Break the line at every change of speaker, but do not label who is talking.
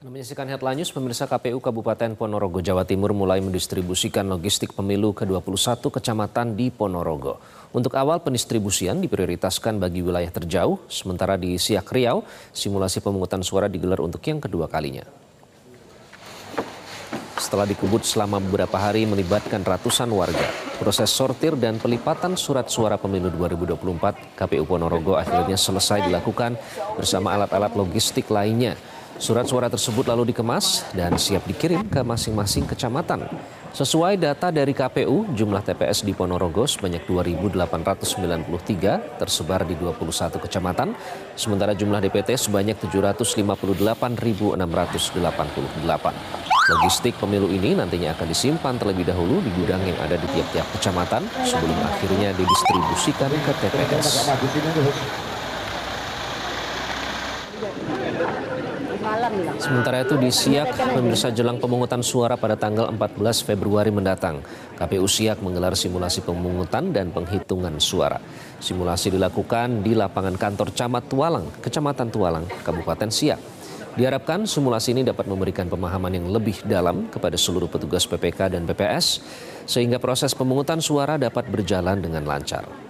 Menyaksikan headline news, pemirsa KPU Kabupaten Ponorogo, Jawa Timur mulai mendistribusikan logistik pemilu ke-21 kecamatan di Ponorogo. Untuk awal pendistribusian diprioritaskan bagi wilayah terjauh, sementara di Siak Riau, simulasi pemungutan suara digelar untuk yang kedua kalinya. Setelah dikebut selama beberapa hari melibatkan ratusan warga, proses sortir dan pelipatan surat suara pemilu 2024 KPU Ponorogo akhirnya selesai dilakukan bersama alat-alat logistik lainnya. Surat suara tersebut lalu dikemas dan siap dikirim ke masing-masing kecamatan. Sesuai data dari KPU, jumlah TPS di Ponorogo sebanyak 2.893 tersebar di 21 kecamatan, sementara jumlah DPT sebanyak 758.688. Logistik pemilu ini nantinya akan disimpan terlebih dahulu di gudang yang ada di tiap-tiap kecamatan sebelum akhirnya didistribusikan ke TPS. Sementara itu di Siak, pemirsa jelang pemungutan suara pada tanggal 14 Februari mendatang. KPU Siak menggelar simulasi pemungutan dan penghitungan suara. Simulasi dilakukan di lapangan kantor Camat Tualang, Kecamatan Tualang, Kabupaten Siak. Diharapkan simulasi ini dapat memberikan pemahaman yang lebih dalam kepada seluruh petugas PPK dan PPS, sehingga proses pemungutan suara dapat berjalan dengan lancar.